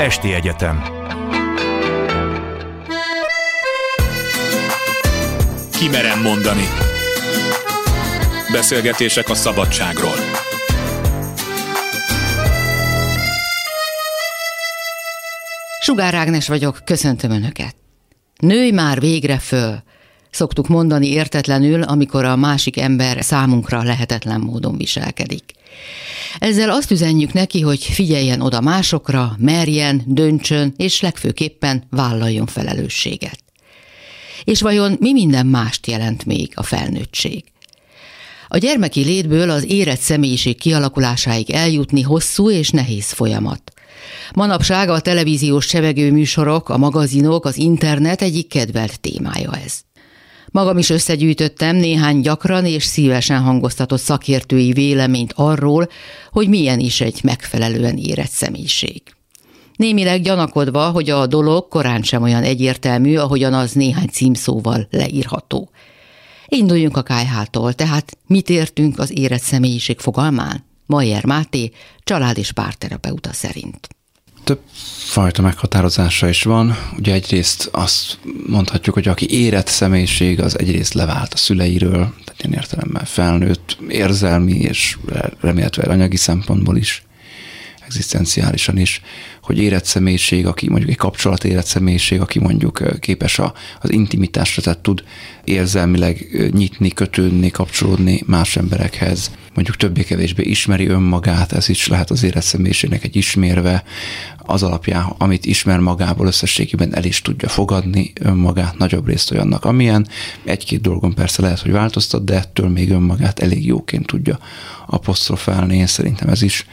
Esti Egyetem Kimerem mondani. Beszélgetések a szabadságról. Sugár Ágnes vagyok, köszöntöm Önöket. Nőj már végre föl, szoktuk mondani értetlenül, amikor a másik ember számunkra lehetetlen módon viselkedik. Ezzel azt üzenjük neki, hogy figyeljen oda másokra, merjen, döntsön, és legfőképpen vállaljon felelősséget. És vajon mi minden mást jelent még a felnőttség? A gyermeki létből az érett személyiség kialakulásáig eljutni hosszú és nehéz folyamat. Manapság a televíziós csevegő műsorok, a magazinok, az internet egyik kedvelt témája ez. Magam is összegyűjtöttem néhány gyakran és szívesen hangoztatott szakértői véleményt arról, hogy milyen is egy megfelelően érett személyiség. Némileg gyanakodva, hogy a dolog korán sem olyan egyértelmű, ahogyan az néhány címszóval leírható. Induljunk a kájhától, tehát mit értünk az érett személyiség fogalmán? Majer Máté, család- és párterapeuta szerint. Több fajta meghatározása is van. Ugye egyrészt azt mondhatjuk, hogy aki érett személyiség, az egyrészt levált a szüleiről, tehát ilyen értelemmel felnőtt, érzelmi és remélhetően anyagi szempontból is egzisztenciálisan is, hogy érett személyiség, aki mondjuk egy kapcsolat érett személyiség, aki mondjuk képes a, az intimitásra, tehát tud érzelmileg nyitni, kötődni, kapcsolódni más emberekhez, mondjuk többé-kevésbé ismeri önmagát, ez is lehet az érett személyiségnek egy ismérve, az alapján, amit ismer magából összességében el is tudja fogadni önmagát, nagyobb részt olyannak, amilyen. Egy-két dolgon persze lehet, hogy változtat, de ettől még önmagát elég jóként tudja apostrofálni. Én szerintem ez is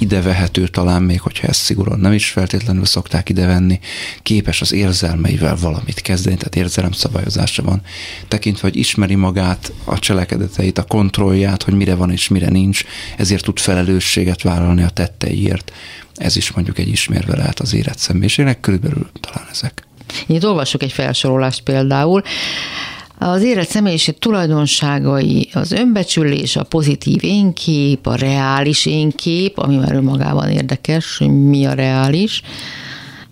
idevehető talán még, hogyha ezt szigorúan nem is feltétlenül szokták idevenni, képes az érzelmeivel valamit kezdeni, tehát érzelemszabályozása van, tekintve, hogy ismeri magát, a cselekedeteit, a kontrollját, hogy mire van és mire nincs, ezért tud felelősséget vállalni a tetteiért. Ez is mondjuk egy ismérve lehet az érett személyiségnek, körülbelül talán ezek. Itt olvasok egy felsorolást például. Az érett személyiség tulajdonságai az önbecsülés, a pozitív énkép, a reális énkép, ami már önmagában érdekes, hogy mi a reális,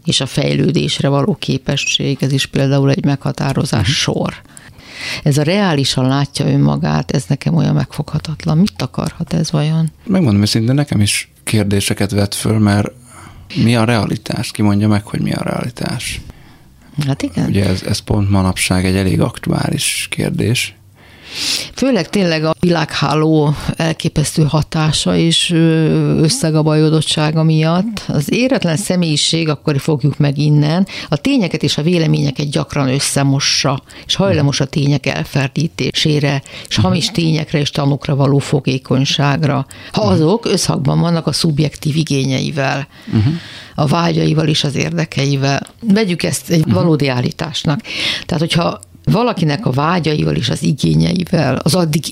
és a fejlődésre való képesség, ez is például egy meghatározás uh-huh. sor. Ez a reálisan látja önmagát, ez nekem olyan megfoghatatlan. Mit akarhat ez vajon? Megmondom őszintén, nekem is kérdéseket vet föl, mert mi a realitás? Ki mondja meg, hogy mi a realitás? Hát igen. Ugye ez, ez pont manapság egy elég aktuális kérdés. Főleg tényleg a világháló elképesztő hatása és összegabajodottsága miatt. Az éretlen személyiség, akkor fogjuk meg innen, a tényeket és a véleményeket gyakran összemossa, és hajlamos a tények elferdítésére, és hamis tényekre és tanukra való fogékonyságra, ha azok összhangban vannak a szubjektív igényeivel. Uh-huh a vágyaival és az érdekeivel. Vegyük ezt egy valódi állításnak. Tehát, hogyha valakinek a vágyaival és az igényeivel, az addig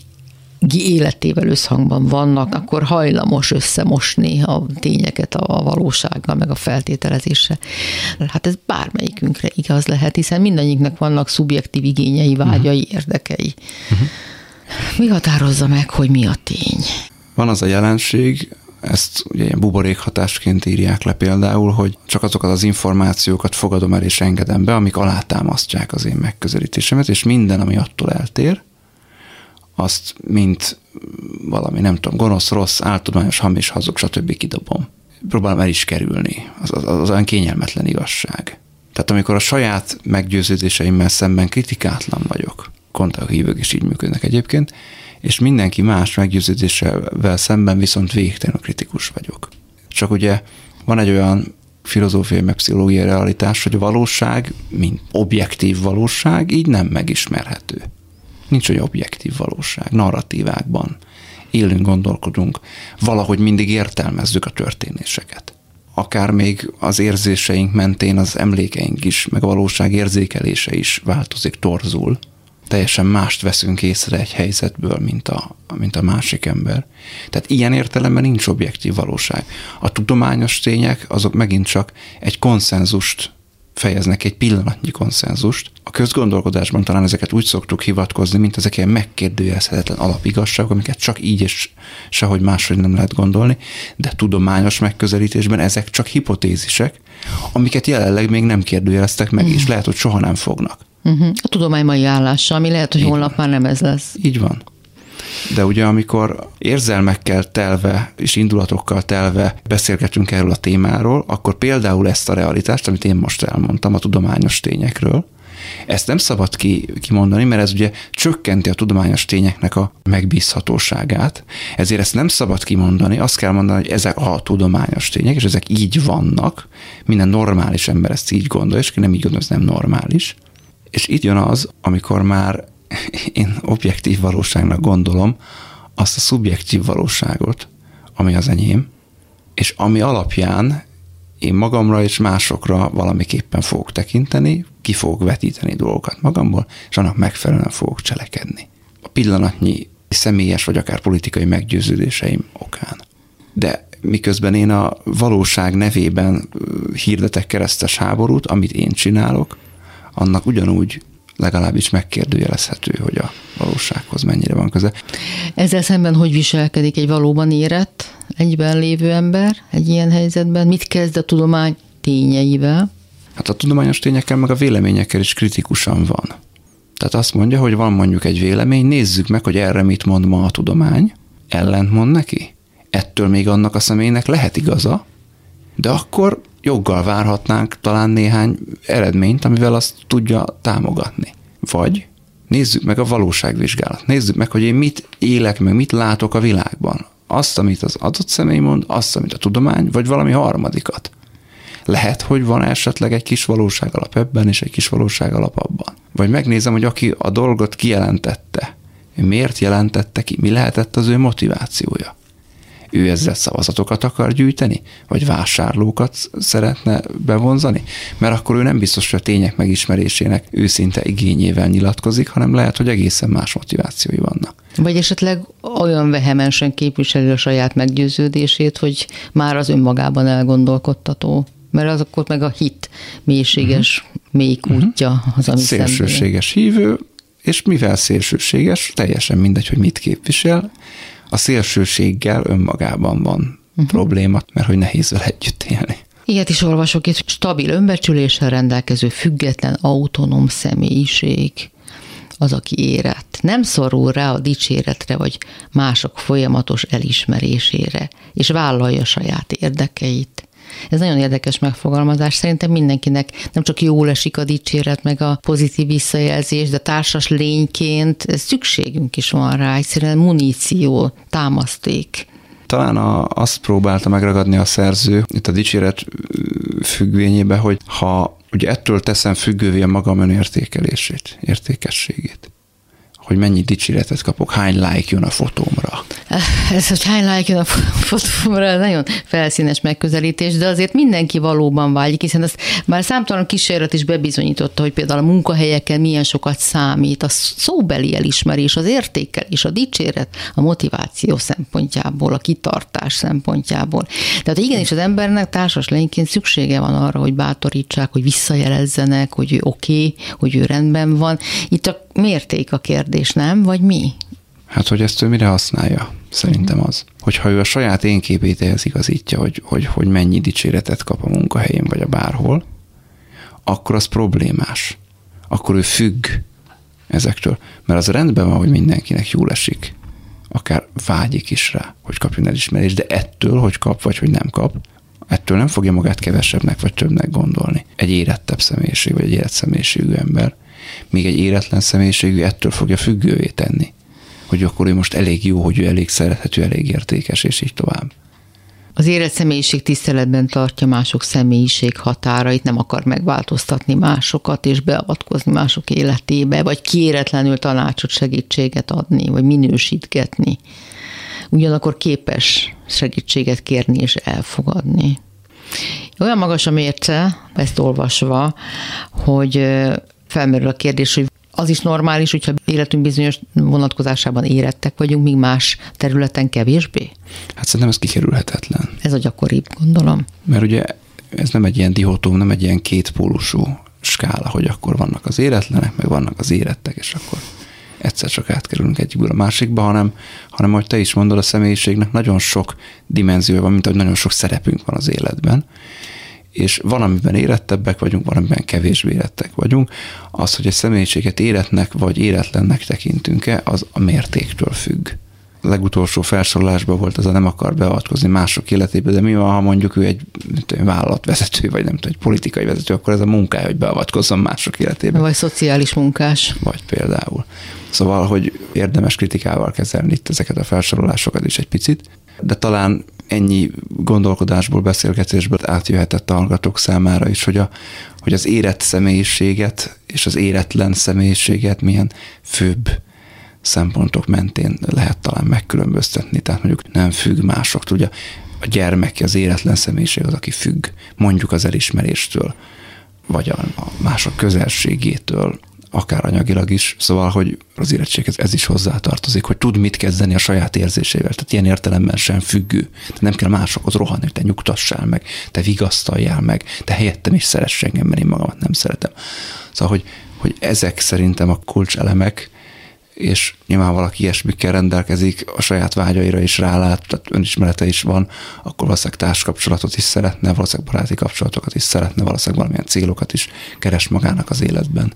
életével összhangban vannak, akkor hajlamos összemosni a tényeket a valósággal, meg a feltételezéssel. Hát ez bármelyikünkre igaz lehet, hiszen mindannyiunknak vannak szubjektív igényei, vágyai, uh-huh. érdekei. Uh-huh. Mi határozza meg, hogy mi a tény? Van az a jelenség, ezt ugye ilyen buborékhatásként írják le például, hogy csak azokat az információkat fogadom el és engedem be, amik alátámasztják az én megközelítésemet, és minden, ami attól eltér, azt mint valami, nem tudom, gonosz, rossz, áltudományos, hamis, hazug, stb. kidobom. Próbálom el is kerülni. Az, az, az olyan kényelmetlen igazság. Tehát amikor a saját meggyőződéseimmel szemben kritikátlan vagyok, kontakthívők is így működnek egyébként, és mindenki más meggyőződésével szemben viszont végtelenül kritikus vagyok. Csak ugye van egy olyan filozófiai meg pszichológiai realitás, hogy a valóság, mint objektív valóság, így nem megismerhető. Nincs olyan objektív valóság, narratívákban élünk, gondolkodunk, valahogy mindig értelmezzük a történéseket. Akár még az érzéseink mentén az emlékeink is, meg a valóság érzékelése is változik, torzul teljesen mást veszünk észre egy helyzetből, mint a, mint a másik ember. Tehát ilyen értelemben nincs objektív valóság. A tudományos tények azok megint csak egy konszenzust fejeznek egy pillanatnyi konszenzust. A közgondolkodásban talán ezeket úgy szoktuk hivatkozni, mint ezek ilyen megkérdőjelezhetetlen alapigazságok, amiket csak így és sehogy máshogy nem lehet gondolni, de tudományos megközelítésben ezek csak hipotézisek, amiket jelenleg még nem kérdőjeleztek meg, és lehet, hogy soha nem fognak. Uh-huh. A tudomány mai állása, ami lehet, hogy így holnap van. már nem ez lesz. Így van. De ugye amikor érzelmekkel telve és indulatokkal telve beszélgetünk erről a témáról, akkor például ezt a realitást, amit én most elmondtam a tudományos tényekről, ezt nem szabad ki, kimondani, mert ez ugye csökkenti a tudományos tényeknek a megbízhatóságát, ezért ezt nem szabad kimondani, azt kell mondani, hogy ezek a tudományos tények, és ezek így vannak, minden normális ember ezt így gondolja, és ki nem így gondolja, ez nem normális. És itt jön az, amikor már én objektív valóságnak gondolom azt a szubjektív valóságot, ami az enyém, és ami alapján én magamra és másokra valamiképpen fogok tekinteni, ki fogok vetíteni dolgokat magamból, és annak megfelelően fogok cselekedni. A pillanatnyi személyes vagy akár politikai meggyőződéseim okán. De miközben én a valóság nevében hirdetek keresztes háborút, amit én csinálok, annak ugyanúgy legalábbis megkérdőjelezhető, hogy a valósághoz mennyire van köze. Ezzel szemben hogy viselkedik egy valóban érett, egyben lévő ember egy ilyen helyzetben? Mit kezd a tudomány tényeivel? Hát a tudományos tényekkel meg a véleményekkel is kritikusan van. Tehát azt mondja, hogy van mondjuk egy vélemény, nézzük meg, hogy erre mit mond ma a tudomány, ellent mond neki. Ettől még annak a személynek lehet igaza, de akkor joggal várhatnánk talán néhány eredményt, amivel azt tudja támogatni. Vagy nézzük meg a valóságvizsgálat. Nézzük meg, hogy én mit élek meg, mit látok a világban. Azt, amit az adott személy mond, azt, amit a tudomány, vagy valami harmadikat. Lehet, hogy van esetleg egy kis valóság alap ebben, és egy kis valóság alap abban. Vagy megnézem, hogy aki a dolgot kijelentette, miért jelentette ki, mi lehetett az ő motivációja ő ezzel szavazatokat akar gyűjteni, vagy vásárlókat szeretne bevonzani, mert akkor ő nem biztos, hogy a tények megismerésének őszinte igényével nyilatkozik, hanem lehet, hogy egészen más motivációi vannak. Vagy esetleg olyan vehemensen képviseli a saját meggyőződését, hogy már az önmagában elgondolkodtató mert az akkor meg a hit mélységes, uh-huh. mély mhm. az, ami Szélsőséges szemben. hívő, és mivel szélsőséges, teljesen mindegy, hogy mit képvisel, a szélsőséggel önmagában van uh-huh. probléma, mert hogy nehéz vele együtt élni. Ilyet is olvasok itt, stabil önbecsüléssel rendelkező független autonóm személyiség az, aki érett. Nem szorul rá a dicséretre, vagy mások folyamatos elismerésére, és vállalja saját érdekeit. Ez nagyon érdekes megfogalmazás. Szerintem mindenkinek nem csak jól esik a dicséret, meg a pozitív visszajelzés, de társas lényként szükségünk is van rá, egyszerűen muníció, támaszték. Talán a, azt próbálta megragadni a szerző itt a dicséret függvényébe, hogy ha ugye ettől teszem függővé a magam önértékelését, értékességét hogy mennyi dicséretet kapok, hány like jön a fotómra. Ez, hogy hány like jön a fotómra, nagyon felszínes megközelítés, de azért mindenki valóban vágyik, hiszen ezt már számtalan kísérlet is bebizonyította, hogy például a munkahelyeken milyen sokat számít, a szóbeli elismerés, az értékelés, a dicséret, a motiváció szempontjából, a kitartás szempontjából. Tehát igenis az embernek társas lényként szüksége van arra, hogy bátorítsák, hogy visszajelezzenek, hogy ő oké, okay, hogy ő rendben van. Itt a mérték a kérdés, nem? Vagy mi? Hát, hogy ezt ő mire használja, szerintem az. Hogyha ő a saját én képét ehhez igazítja, hogy, hogy, hogy mennyi dicséretet kap a munkahelyén, vagy a bárhol, akkor az problémás. Akkor ő függ ezektől. Mert az rendben van, hogy mindenkinek jól esik. Akár vágyik is rá, hogy kapjon elismerést, de ettől, hogy kap, vagy hogy nem kap, ettől nem fogja magát kevesebbnek vagy többnek gondolni. Egy érettebb személyiség, vagy egy érett személyiségű ember még egy éretlen személyiségű ettől fogja függővé tenni. Hogy akkor ő most elég jó, hogy ő elég szerethető, elég értékes, és így tovább. Az élet személyiség tiszteletben tartja mások személyiség határait, nem akar megváltoztatni másokat és beavatkozni mások életébe, vagy kéretlenül tanácsot, segítséget adni, vagy minősítgetni. Ugyanakkor képes segítséget kérni és elfogadni. Olyan magas a mérce, ezt olvasva, hogy felmerül a kérdés, hogy az is normális, hogyha életünk bizonyos vonatkozásában érettek vagyunk, míg más területen kevésbé? Hát szerintem ez kikerülhetetlen. Ez a gyakoribb, gondolom. Mert ugye ez nem egy ilyen dihotóm, nem egy ilyen kétpólusú skála, hogy akkor vannak az éretlenek, meg vannak az érettek, és akkor egyszer csak átkerülünk egyikből a másikba, hanem, hanem ahogy te is mondod, a személyiségnek nagyon sok dimenziója van, mint hogy nagyon sok szerepünk van az életben, és van, amiben érettebbek vagyunk, van, amiben kevésbé érettek vagyunk. Az, hogy egy személyiséget éretnek vagy éretlennek tekintünk-e, az a mértéktől függ. A legutolsó felsorolásban volt az a nem akar beavatkozni mások életébe, de mi van, ha mondjuk ő egy tudom, vállalatvezető, vagy nem tudom, egy politikai vezető, akkor ez a munkája, hogy beavatkozzon mások életébe. Vagy szociális munkás. Vagy például. Szóval, hogy érdemes kritikával kezelni itt ezeket a felsorolásokat is egy picit, de talán ennyi gondolkodásból, beszélgetésből átjöhetett a hallgatók számára is, hogy, a, hogy az érett személyiséget és az éretlen személyiséget milyen főbb szempontok mentén lehet talán megkülönböztetni. Tehát mondjuk nem függ másoktól. Ugye a gyermek, az éretlen személyiség az, aki függ mondjuk az elismeréstől, vagy a mások közelségétől, akár anyagilag is, szóval, hogy az érettséghez ez is hozzátartozik, hogy tud mit kezdeni a saját érzésével. Tehát ilyen értelemben sem függő. Tehát nem kell másokhoz rohanni, te nyugtassál meg, te vigasztaljál meg, te helyettem is szeress engem, mert én magamat nem szeretem. Szóval, hogy, hogy ezek szerintem a kulcselemek, és nyilván valaki ilyesmikkel rendelkezik, a saját vágyaira is rálát, tehát önismerete is van, akkor valószínűleg társkapcsolatot is szeretne, valószínűleg baráti kapcsolatokat is szeretne, valószínűleg valamilyen célokat is keres magának az életben.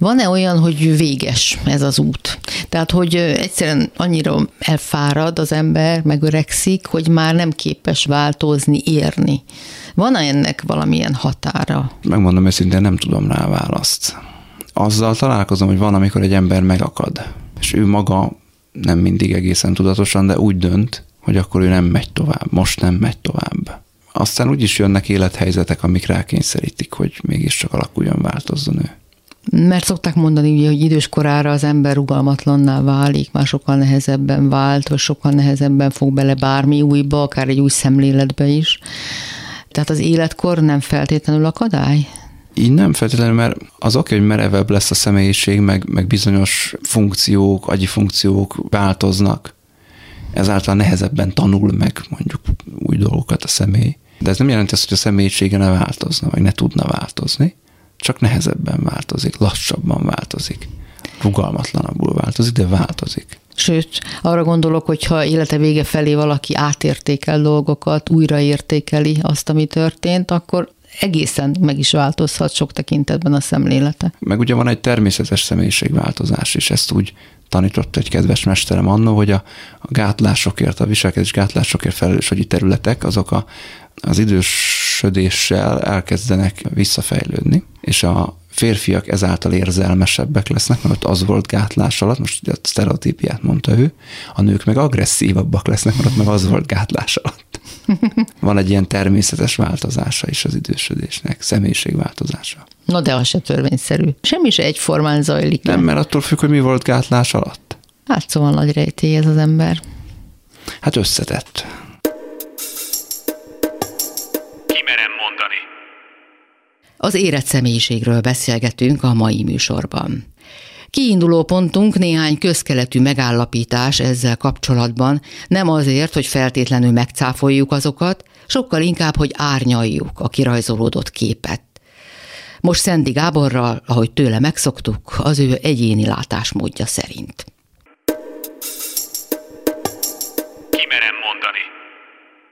Van-e olyan, hogy véges ez az út? Tehát, hogy egyszerűen annyira elfárad az ember, megöregszik, hogy már nem képes változni, érni. Van-e ennek valamilyen határa? Megmondom őszintén, nem tudom rá választ. Azzal találkozom, hogy van, amikor egy ember megakad, és ő maga nem mindig egészen tudatosan, de úgy dönt, hogy akkor ő nem megy tovább, most nem megy tovább. Aztán úgy is jönnek élethelyzetek, amik rákényszerítik, hogy mégiscsak alakuljon, változzon ő. Mert szokták mondani, ugye, hogy idős korára az ember rugalmatlanná válik, már sokkal nehezebben vált, vagy sokkal nehezebben fog bele bármi újba, akár egy új szemléletbe is. Tehát az életkor nem feltétlenül akadály? Így nem feltétlenül, mert az oké, hogy merevebb lesz a személyiség, meg, meg bizonyos funkciók, agyi funkciók változnak, ezáltal nehezebben tanul meg mondjuk új dolgokat a személy. De ez nem jelenti azt, hogy a személyisége ne változna, vagy ne tudna változni csak nehezebben változik, lassabban változik, rugalmatlanabbul változik, de változik. Sőt, arra gondolok, hogy ha élete vége felé valaki átértékel dolgokat, újraértékeli azt, ami történt, akkor egészen meg is változhat sok tekintetben a szemlélete. Meg ugye van egy természetes személyiségváltozás is, ezt úgy tanított egy kedves mesterem annó, hogy a, a gátlásokért, a viselkedés gátlásokért felelős területek, azok a, az idősödéssel elkezdenek visszafejlődni, és a férfiak ezáltal érzelmesebbek lesznek, mert az volt gátlás alatt, most a sztereotípiát mondta ő, a nők meg agresszívabbak lesznek, mert ott meg az volt gátlás alatt. Van egy ilyen természetes változása is az idősödésnek, személyiségváltozása. Na de az se törvényszerű. Semmi se egyformán zajlik. Nem, mert attól függ, hogy mi volt gátlás alatt. Hát szóval nagy rejtély ez az ember. Hát összetett. Az érett személyiségről beszélgetünk a mai műsorban. Kiinduló pontunk néhány közkeletű megállapítás ezzel kapcsolatban, nem azért, hogy feltétlenül megcáfoljuk azokat, sokkal inkább, hogy árnyaljuk a kirajzolódott képet. Most Szendi Gáborral, ahogy tőle megszoktuk, az ő egyéni látásmódja szerint.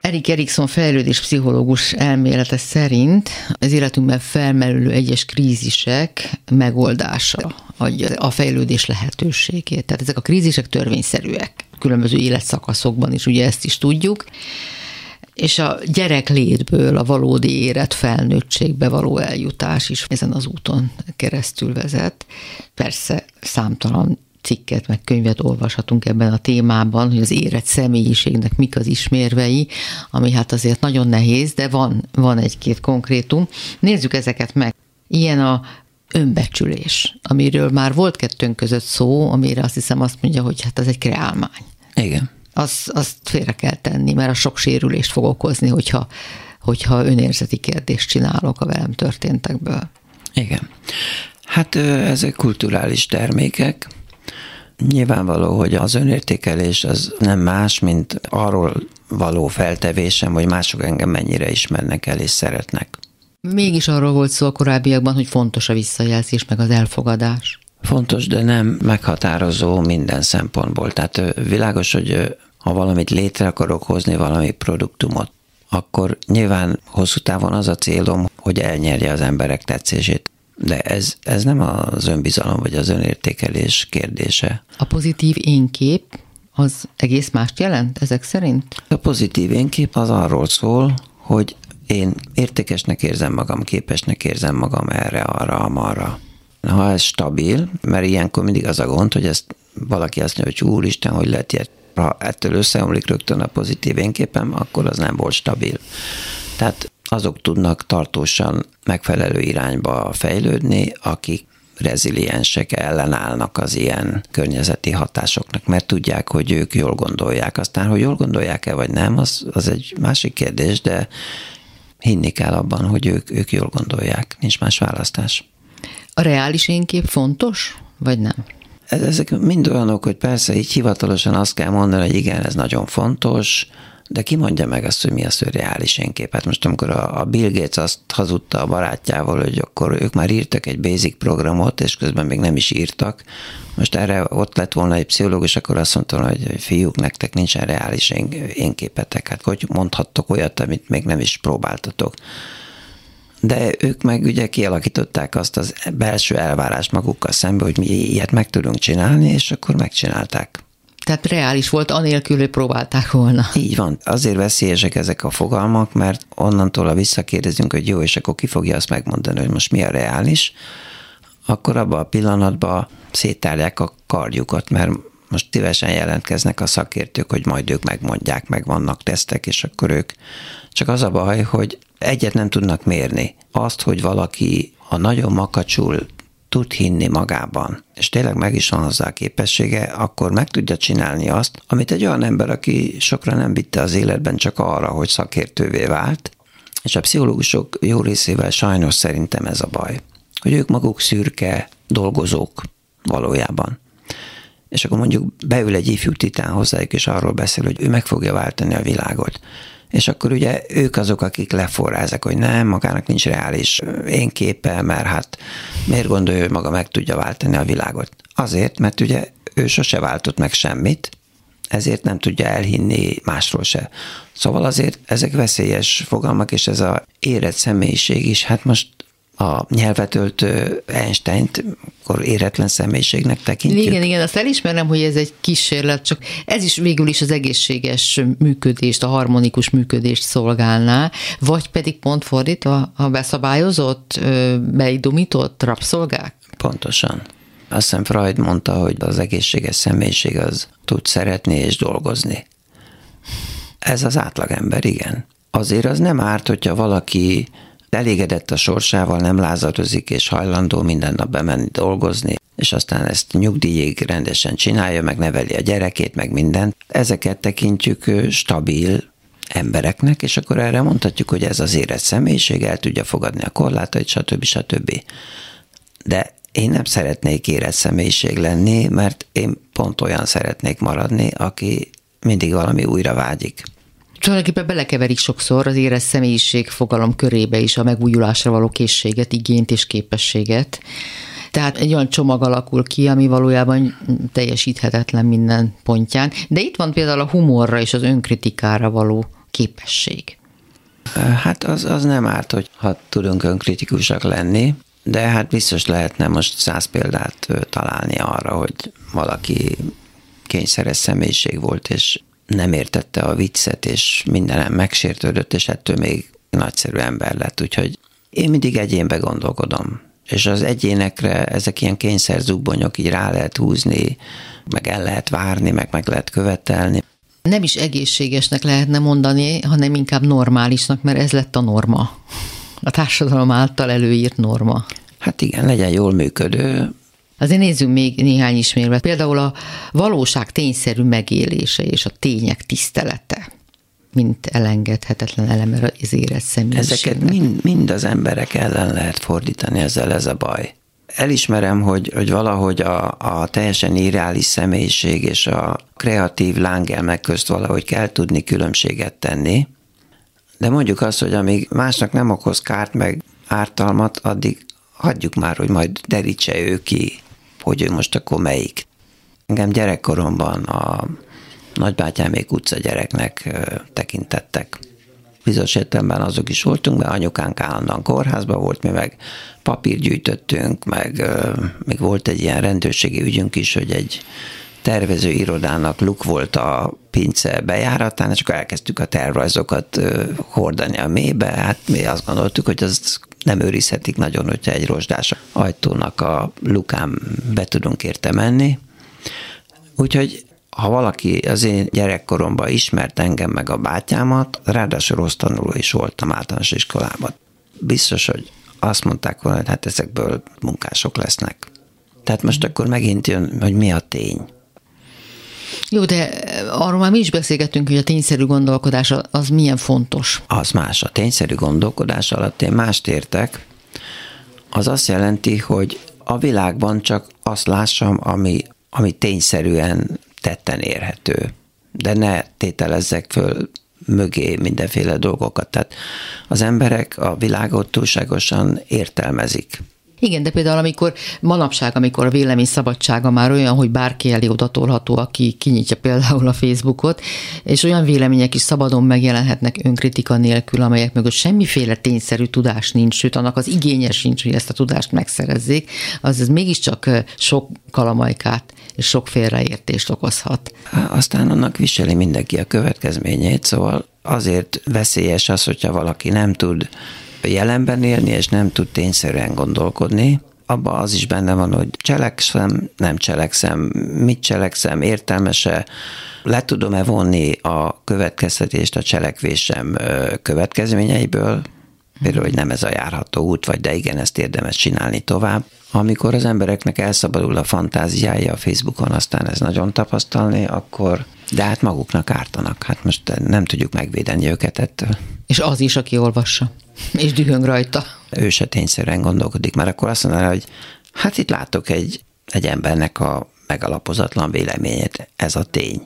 Erik Erikson fejlődés pszichológus elmélete szerint az életünkben felmerülő egyes krízisek megoldása adja a fejlődés lehetőségét. Tehát ezek a krízisek törvényszerűek, különböző életszakaszokban is, ugye ezt is tudjuk és a gyerek létből a valódi élet felnőttségbe való eljutás is ezen az úton keresztül vezet. Persze számtalan cikket, meg könyvet olvashatunk ebben a témában, hogy az érett személyiségnek mik az ismérvei, ami hát azért nagyon nehéz, de van, van egy-két konkrétum. Nézzük ezeket meg. Ilyen a önbecsülés, amiről már volt kettőnk között szó, amire azt hiszem azt mondja, hogy hát ez egy kreálmány. Igen. Az, azt félre kell tenni, mert a sok sérülést fog okozni, hogyha, hogyha önérzeti kérdést csinálok a velem történtekből. Igen. Hát ezek kulturális termékek, Nyilvánvaló, hogy az önértékelés az nem más, mint arról való feltevésem, hogy mások engem mennyire ismernek el és szeretnek. Mégis arról volt szó a korábbiakban, hogy fontos a visszajelzés, meg az elfogadás. Fontos, de nem meghatározó minden szempontból. Tehát világos, hogy ha valamit létre akarok hozni, valami produktumot, akkor nyilván hosszú távon az a célom, hogy elnyerje az emberek tetszését. De ez, ez nem az önbizalom vagy az önértékelés kérdése. A pozitív énkép az egész mást jelent ezek szerint? A pozitív énkép az arról szól, hogy én értékesnek érzem magam, képesnek érzem magam erre, arra, amarra. Ha ez stabil, mert ilyenkor mindig az a gond, hogy ezt valaki azt mondja, hogy úristen, hogy lehet ilyet ha ettől összeomlik rögtön a pozitív énképem, akkor az nem volt stabil. Tehát azok tudnak tartósan megfelelő irányba fejlődni, akik reziliensek ellenállnak az ilyen környezeti hatásoknak, mert tudják, hogy ők jól gondolják. Aztán, hogy jól gondolják-e vagy nem, az, az egy másik kérdés, de hinni kell abban, hogy ők, ők jól gondolják, nincs más választás. A reális énkép fontos, vagy nem? Ezek mind olyanok, hogy persze így hivatalosan azt kell mondani, hogy igen, ez nagyon fontos, de ki mondja meg azt, hogy mi a szürreális énkép? Hát most amikor a Bill Gates azt hazudta a barátjával, hogy akkor ők már írtak egy basic programot, és közben még nem is írtak. Most erre ott lett volna egy pszichológus, akkor azt mondta, hogy fiúk, nektek nincsen reális énképetek. Hát hogy mondhattok olyat, amit még nem is próbáltatok de ők meg ugye kialakították azt az belső elvárást magukkal szembe, hogy mi ilyet meg tudunk csinálni, és akkor megcsinálták. Tehát reális volt, anélkül, hogy próbálták volna. Így van. Azért veszélyesek ezek a fogalmak, mert onnantól, ha visszakérdezünk, hogy jó, és akkor ki fogja azt megmondani, hogy most mi a reális, akkor abban a pillanatban széttárják a kardjukat, mert most szívesen jelentkeznek a szakértők, hogy majd ők megmondják, meg vannak tesztek, és akkor ők. Csak az a baj, hogy egyet nem tudnak mérni. Azt, hogy valaki a nagyon makacsul tud hinni magában, és tényleg meg is van hozzá a képessége, akkor meg tudja csinálni azt, amit egy olyan ember, aki sokra nem vitte az életben csak arra, hogy szakértővé vált, és a pszichológusok jó részével sajnos szerintem ez a baj, hogy ők maguk szürke dolgozók valójában. És akkor mondjuk beül egy ifjú titán hozzájuk, és arról beszél, hogy ő meg fogja váltani a világot és akkor ugye ők azok, akik leforráznak, hogy nem, magának nincs reális én képe, mert hát miért gondolja, hogy maga meg tudja váltani a világot? Azért, mert ugye ő sose váltott meg semmit, ezért nem tudja elhinni másról se. Szóval azért ezek veszélyes fogalmak, és ez a érett személyiség is, hát most a nyelvet öltő Einstein-t akkor éretlen személyiségnek tekintjük. Igen, igen, azt elismerem, hogy ez egy kísérlet, csak ez is végül is az egészséges működést, a harmonikus működést szolgálná, vagy pedig pont fordítva a beszabályozott, beidomított rabszolgák? Pontosan. Azt hiszem Freud mondta, hogy az egészséges személyiség az tud szeretni és dolgozni. Ez az átlagember, igen. Azért az nem árt, hogyha valaki elégedett a sorsával, nem lázadozik és hajlandó minden nap bemenni dolgozni, és aztán ezt nyugdíjig rendesen csinálja, meg neveli a gyerekét, meg mindent. Ezeket tekintjük stabil embereknek, és akkor erre mondhatjuk, hogy ez az érett személyiség, el tudja fogadni a korlátait, stb. stb. De én nem szeretnék érett személyiség lenni, mert én pont olyan szeretnék maradni, aki mindig valami újra vágyik. Tulajdonképpen belekeverik sokszor az érez személyiség fogalom körébe is a megújulásra való készséget, igényt és képességet. Tehát egy olyan csomag alakul ki, ami valójában teljesíthetetlen minden pontján. De itt van például a humorra és az önkritikára való képesség. Hát az, az nem árt, hogy ha tudunk önkritikusak lenni, de hát biztos lehetne most száz példát találni arra, hogy valaki kényszeres személyiség volt, és nem értette a viccet, és mindenem megsértődött, és ettől még nagyszerű ember lett. Úgyhogy én mindig egyénbe gondolkodom. És az egyénekre ezek ilyen kényszerzubbonyok így rá lehet húzni, meg el lehet várni, meg meg lehet követelni. Nem is egészségesnek lehetne mondani, hanem inkább normálisnak, mert ez lett a norma. A társadalom által előírt norma. Hát igen, legyen jól működő, Azért nézzünk még néhány ismérvet. Például a valóság tényszerű megélése és a tények tisztelete mint elengedhetetlen eleme az érett személyiségnek. Ezeket mind, mind az emberek ellen lehet fordítani, ezzel ez a baj. elismerem, hogy, hogy valahogy a, a teljesen irreális személyiség és a kreatív lángelmek közt valahogy kell tudni különbséget tenni, de mondjuk azt, hogy amíg másnak nem okoz kárt meg ártalmat, addig hagyjuk már, hogy majd derítse ő ki, hogy ő most akkor melyik. Engem gyerekkoromban a nagybátyámék utca gyereknek tekintettek. Bizonyos értelemben azok is voltunk, mert anyukánk állandóan kórházban volt, mi meg papír gyűjtöttünk, meg még volt egy ilyen rendőrségi ügyünk is, hogy egy tervező irodának luk volt a pince bejáratán, és akkor elkezdtük a tervrajzokat hordani a mélybe. Hát mi azt gondoltuk, hogy az nem őrizhetik nagyon, hogyha egy rozsdás ajtónak a lukán be tudunk érte menni. Úgyhogy ha valaki az én gyerekkoromban ismert engem meg a bátyámat, ráadásul rossz tanuló is voltam általános iskolában. Biztos, hogy azt mondták volna, hogy hát ezekből munkások lesznek. Tehát most akkor megint jön, hogy mi a tény. Jó, de arról már mi is beszélgettünk, hogy a tényszerű gondolkodás az milyen fontos. Az más. A tényszerű gondolkodás alatt én mást értek. Az azt jelenti, hogy a világban csak azt lássam, ami, ami tényszerűen tetten érhető. De ne tételezzek föl mögé mindenféle dolgokat. Tehát az emberek a világot túlságosan értelmezik. Igen, de például amikor manapság, amikor a vélemény szabadsága már olyan, hogy bárki elé odatolható, aki kinyitja például a Facebookot, és olyan vélemények is szabadon megjelenhetnek önkritika nélkül, amelyek mögött semmiféle tényszerű tudás nincs, sőt, annak az igénye sincs, hogy ezt a tudást megszerezzék, az ez mégiscsak sok kalamajkát és sok félreértést okozhat. Aztán annak viseli mindenki a következményét, szóval azért veszélyes az, hogyha valaki nem tud jelenben élni, és nem tud tényszerűen gondolkodni, abban az is benne van, hogy cselekszem, nem cselekszem, mit cselekszem, értelmese, le tudom-e vonni a következtetést a cselekvésem következményeiből, például, hogy nem ez a járható út, vagy de igen, ezt érdemes csinálni tovább. Amikor az embereknek elszabadul a fantáziája a Facebookon, aztán ez nagyon tapasztalni, akkor de hát maguknak ártanak. Hát most nem tudjuk megvédeni őket ettől. És az is, aki olvassa, és dühöng rajta. Ő se tényszerűen gondolkodik, mert akkor azt mondaná, hogy hát itt látok egy, egy embernek a megalapozatlan véleményét, ez a tény.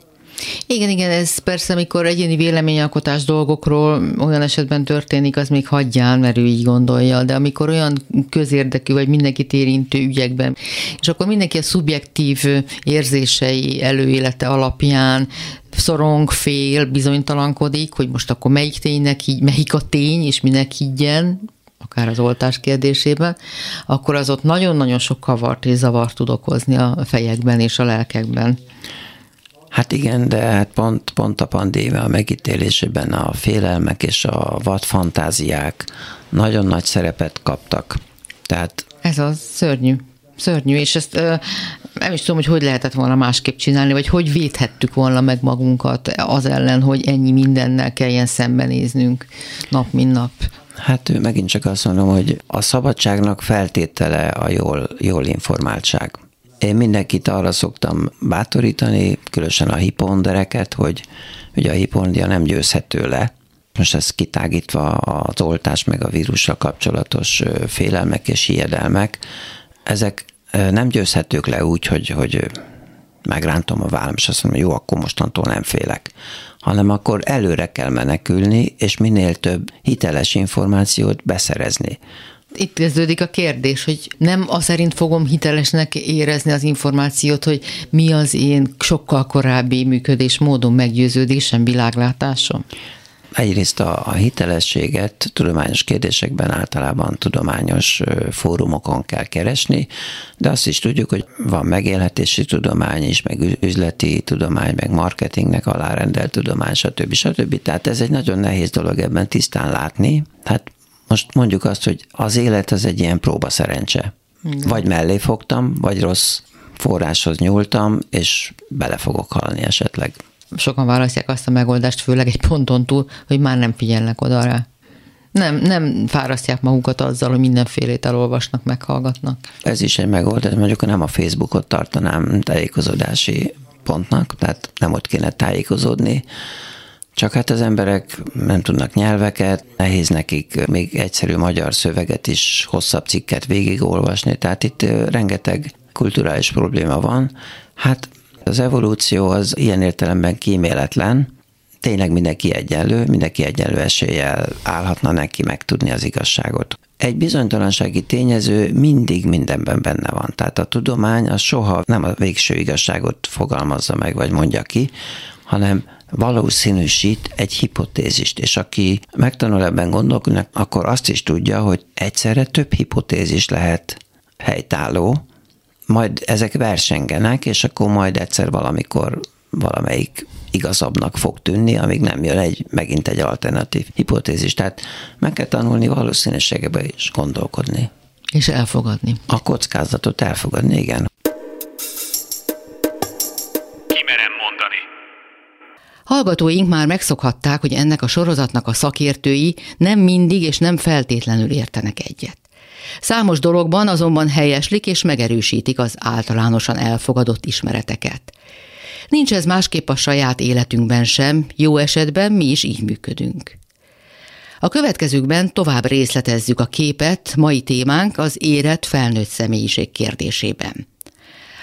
Igen, igen, ez persze, amikor egyéni véleményalkotás dolgokról olyan esetben történik, az még hagyján, mert ő így gondolja, de amikor olyan közérdekű vagy mindenkit érintő ügyekben, és akkor mindenki a szubjektív érzései előélete alapján szorong, fél, bizonytalankodik, hogy most akkor melyik ténynek melyik a tény, és minek higgyen, akár az oltás kérdésében, akkor az ott nagyon-nagyon sok kavart és zavart tud okozni a fejekben és a lelkekben. Hát igen, de hát pont, pont a pandémia megítélésében a félelmek és a vad fantáziák nagyon nagy szerepet kaptak. Tehát ez az szörnyű. Szörnyű, és ezt nem is tudom, hogy hogy lehetett volna másképp csinálni, vagy hogy védhettük volna meg magunkat az ellen, hogy ennyi mindennel kelljen szembenéznünk nap, mint nap. Hát megint csak azt mondom, hogy a szabadságnak feltétele a jól, jól informáltság. Én mindenkit arra szoktam bátorítani, különösen a hipondereket, hogy ugye a hipondia nem győzhető le. Most ez kitágítva az oltás meg a vírussal kapcsolatos félelmek és hiedelmek, ezek nem győzhetők le úgy, hogy, hogy megrántom a vállam, és azt mondom, jó, akkor mostantól nem félek. Hanem akkor előre kell menekülni, és minél több hiteles információt beszerezni itt kezdődik a kérdés, hogy nem az szerint fogom hitelesnek érezni az információt, hogy mi az én sokkal korábbi működésmódom, meggyőződésem, világlátásom? Egyrészt a, a hitelességet tudományos kérdésekben általában tudományos fórumokon kell keresni, de azt is tudjuk, hogy van megélhetési tudomány is, meg üzleti tudomány, meg marketingnek alárendelt tudomány, stb. stb. Tehát ez egy nagyon nehéz dolog ebben tisztán látni. Hát most mondjuk azt, hogy az élet az egy ilyen próba szerencse. Igen. Vagy mellé fogtam, vagy rossz forráshoz nyúltam, és bele fogok halni esetleg. Sokan választják azt a megoldást, főleg egy ponton túl, hogy már nem figyelnek oda rá. Nem, nem fárasztják magukat azzal, hogy mindenfélét elolvasnak, meghallgatnak. Ez is egy megoldás, mondjuk nem a Facebookot tartanám tájékozódási pontnak, tehát nem ott kéne tájékozódni, Csak hát az emberek nem tudnak nyelveket, nehéz nekik még egyszerű magyar szöveget is, hosszabb cikket végigolvasni, tehát itt rengeteg kulturális probléma van. Hát az evolúció az ilyen értelemben kíméletlen, tényleg mindenki egyenlő, mindenki egyenlő eséllyel állhatna neki megtudni az igazságot. Egy bizonytalansági tényező mindig mindenben benne van. Tehát a tudomány az soha nem a végső igazságot fogalmazza meg, vagy mondja ki, hanem valószínűsít egy hipotézist, és aki megtanul ebben gondolkodni, akkor azt is tudja, hogy egyszerre több hipotézis lehet helytálló, majd ezek versengenek, és akkor majd egyszer valamikor valamelyik igazabbnak fog tűnni, amíg nem jön egy, megint egy alternatív hipotézis. Tehát meg kell tanulni valószínűségebe is gondolkodni. És elfogadni. A kockázatot elfogadni, igen. Hallgatóink már megszokhatták, hogy ennek a sorozatnak a szakértői nem mindig és nem feltétlenül értenek egyet. Számos dologban azonban helyeslik és megerősítik az általánosan elfogadott ismereteket. Nincs ez másképp a saját életünkben sem, jó esetben mi is így működünk. A következőkben tovább részletezzük a képet, mai témánk az érett felnőtt személyiség kérdésében.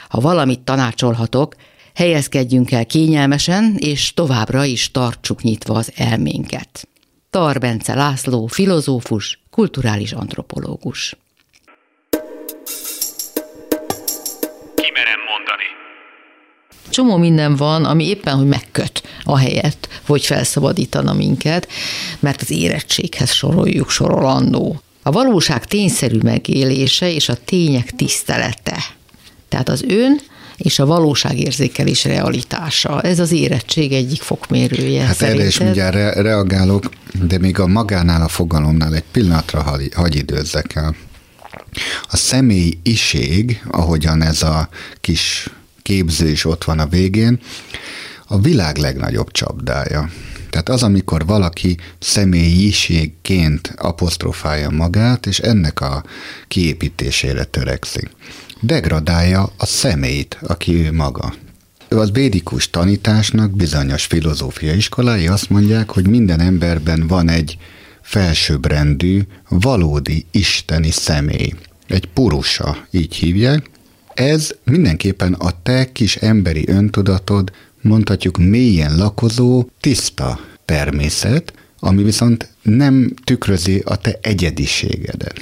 Ha valamit tanácsolhatok, helyezkedjünk el kényelmesen, és továbbra is tartsuk nyitva az elménket. Tar Bence László, filozófus, kulturális antropológus. Kimerem mondani. Csomó minden van, ami éppen, hogy megköt a helyet, hogy felszabadítana minket, mert az érettséghez soroljuk sorolandó. A valóság tényszerű megélése és a tények tisztelete. Tehát az ön és a valóságérzékelés realitása. Ez az érettség egyik fokmérője. Hát szerinted? erre is mindjárt re- reagálok, de még a magánál a fogalomnál egy pillanatra hagy, hagy időzzek el. A személyiség, ahogyan ez a kis képző is ott van a végén, a világ legnagyobb csapdája. Tehát az, amikor valaki személyiségként apostrofálja magát, és ennek a kiépítésére törekszik. Degradálja a személyt, aki ő maga. Az védikus tanításnak bizonyos filozófia iskolái azt mondják, hogy minden emberben van egy felsőbbrendű, valódi isteni személy. Egy purusa, így hívják. Ez mindenképpen a te kis emberi öntudatod, mondhatjuk mélyen lakozó, tiszta természet, ami viszont nem tükrözi a te egyediségedet.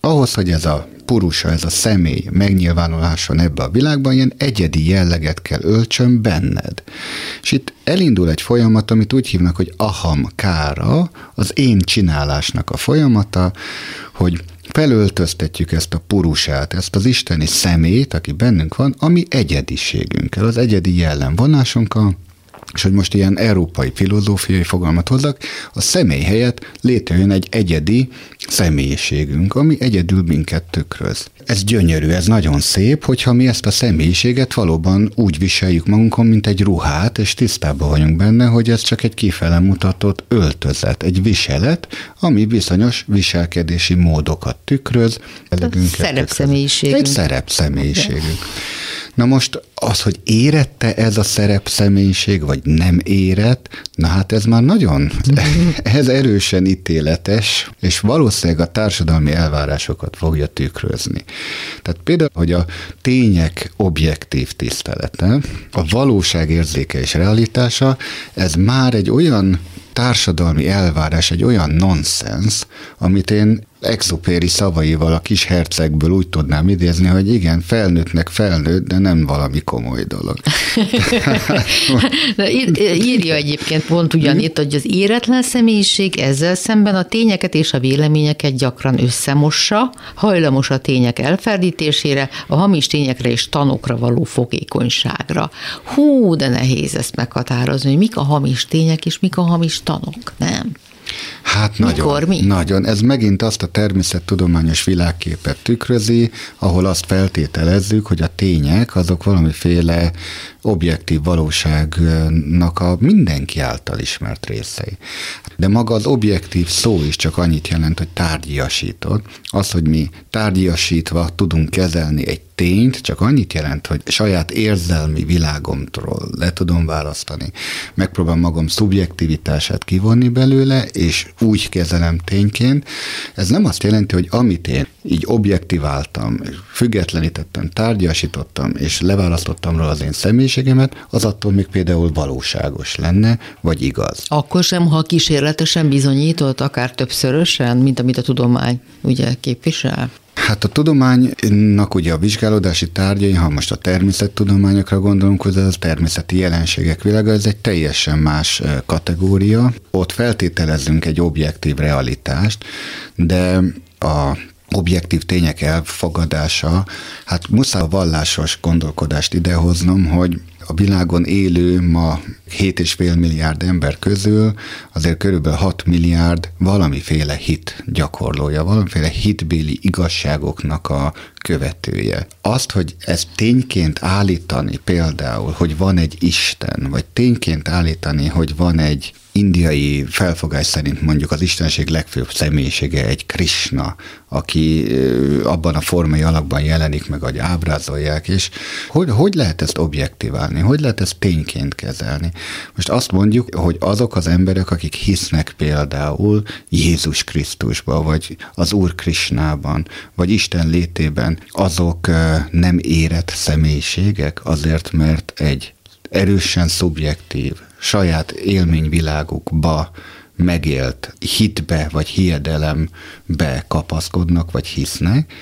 Ahhoz, hogy ez a purusa, ez a személy megnyilvánuláson ebbe a világban, ilyen egyedi jelleget kell öltsön benned. És itt elindul egy folyamat, amit úgy hívnak, hogy aham kára, az én csinálásnak a folyamata, hogy felöltöztetjük ezt a purusát, ezt az isteni szemét, aki bennünk van, ami egyediségünkkel, az egyedi jellemvonásunkkal, és hogy most ilyen európai filozófiai fogalmat hozzak, a személy helyett létrejön egy egyedi személyiségünk, ami egyedül minket tükröz. Ez gyönyörű, ez nagyon szép, hogyha mi ezt a személyiséget valóban úgy viseljük magunkon, mint egy ruhát, és tisztában vagyunk benne, hogy ez csak egy kifele mutatott öltözet, egy viselet, ami bizonyos viselkedési módokat tükröz. szerepszemélyiségünk. Egy szerepszemélyiségünk. Na most az, hogy érette ez a szerepszemélyiség, vagy nem érett, na hát ez már nagyon, ez erősen ítéletes, és valószínűleg a társadalmi elvárásokat fogja tükrözni. Tehát például, hogy a tények objektív tisztelete, a valóság érzéke és realitása, ez már egy olyan társadalmi elvárás, egy olyan nonsens, amit én Exupéri szavaival a kis hercegből úgy tudnám idézni, hogy igen, felnőttnek felnőtt, de nem valami komoly dolog. De ír, írja egyébként pont ugyanitt, hogy az éretlen személyiség ezzel szemben a tényeket és a véleményeket gyakran összemossa, hajlamos a tények elferdítésére, a hamis tényekre és tanokra való fogékonyságra. Hú, de nehéz ezt meghatározni, hogy mik a hamis tények és mik a hamis tanok, nem? Hát nagyon, Mikor, mi? nagyon. Ez megint azt a természettudományos világképet tükrözi, ahol azt feltételezzük, hogy a tények azok valamiféle objektív valóságnak a mindenki által ismert részei. De maga az objektív szó is csak annyit jelent, hogy tárgyiasított. Az, hogy mi tárgyiasítva tudunk kezelni egy tényt csak annyit jelent, hogy saját érzelmi világomtól le tudom választani. Megpróbálom magam szubjektivitását kivonni belőle, és úgy kezelem tényként. Ez nem azt jelenti, hogy amit én így objektiváltam, függetlenítettem, tárgyasítottam, és leválasztottam róla az én személyiségemet, az attól még például valóságos lenne, vagy igaz. Akkor sem, ha kísérletesen bizonyított, akár többszörösen, mint amit a tudomány ugye képvisel? Hát a tudománynak ugye a vizsgálódási tárgyai, ha most a természettudományokra gondolunk, hogy ez a természeti jelenségek világa, ez egy teljesen más kategória. Ott feltételezünk egy objektív realitást, de a objektív tények elfogadása, hát muszáj a vallásos gondolkodást idehoznom, hogy a világon élő ma 7,5 milliárd ember közül azért körülbelül 6 milliárd valamiféle hit gyakorlója, valamiféle hitbéli igazságoknak a követője. Azt, hogy ezt tényként állítani például, hogy van egy Isten, vagy tényként állítani, hogy van egy indiai felfogás szerint mondjuk az istenség legfőbb személyisége egy Krishna, aki abban a formai alakban jelenik meg, hogy ábrázolják, és hogy, hogy lehet ezt objektiválni, hogy lehet ezt tényként kezelni. Most azt mondjuk, hogy azok az emberek, akik hisznek például Jézus Krisztusba, vagy az Úr Krisnában, vagy Isten létében, azok nem érett személyiségek, azért, mert egy erősen szubjektív, saját élményvilágukba megélt hitbe vagy hiedelembe kapaszkodnak vagy hisznek,